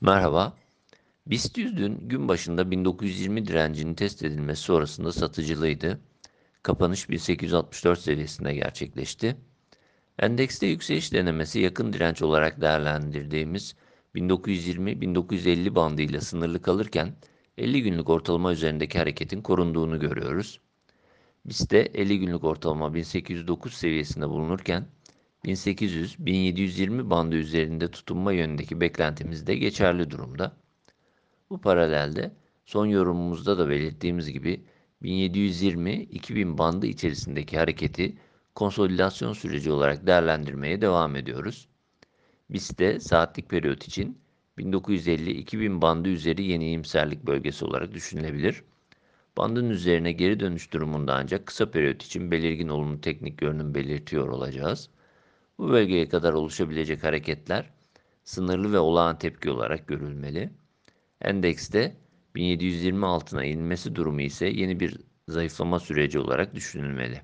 Merhaba. BIST 100 dün gün başında 1920 direncinin test edilmesi sonrasında satıcılıydı. Kapanış 1864 seviyesinde gerçekleşti. Endekste yükseliş denemesi yakın direnç olarak değerlendirdiğimiz 1920-1950 bandıyla sınırlı kalırken 50 günlük ortalama üzerindeki hareketin korunduğunu görüyoruz. BIST'te 50 günlük ortalama 1809 seviyesinde bulunurken 1800-1720 bandı üzerinde tutunma yönündeki beklentimiz de geçerli durumda. Bu paralelde son yorumumuzda da belirttiğimiz gibi 1720-2000 bandı içerisindeki hareketi konsolidasyon süreci olarak değerlendirmeye devam ediyoruz. BIST saatlik periyot için 1950-2000 bandı üzeri yeni iyimserlik bölgesi olarak düşünülebilir. Bandın üzerine geri dönüş durumunda ancak kısa periyot için belirgin olumlu teknik görünüm belirtiyor olacağız. Bu bölgeye kadar oluşabilecek hareketler sınırlı ve olağan tepki olarak görülmeli. Endekste 1720 altına inmesi durumu ise yeni bir zayıflama süreci olarak düşünülmeli.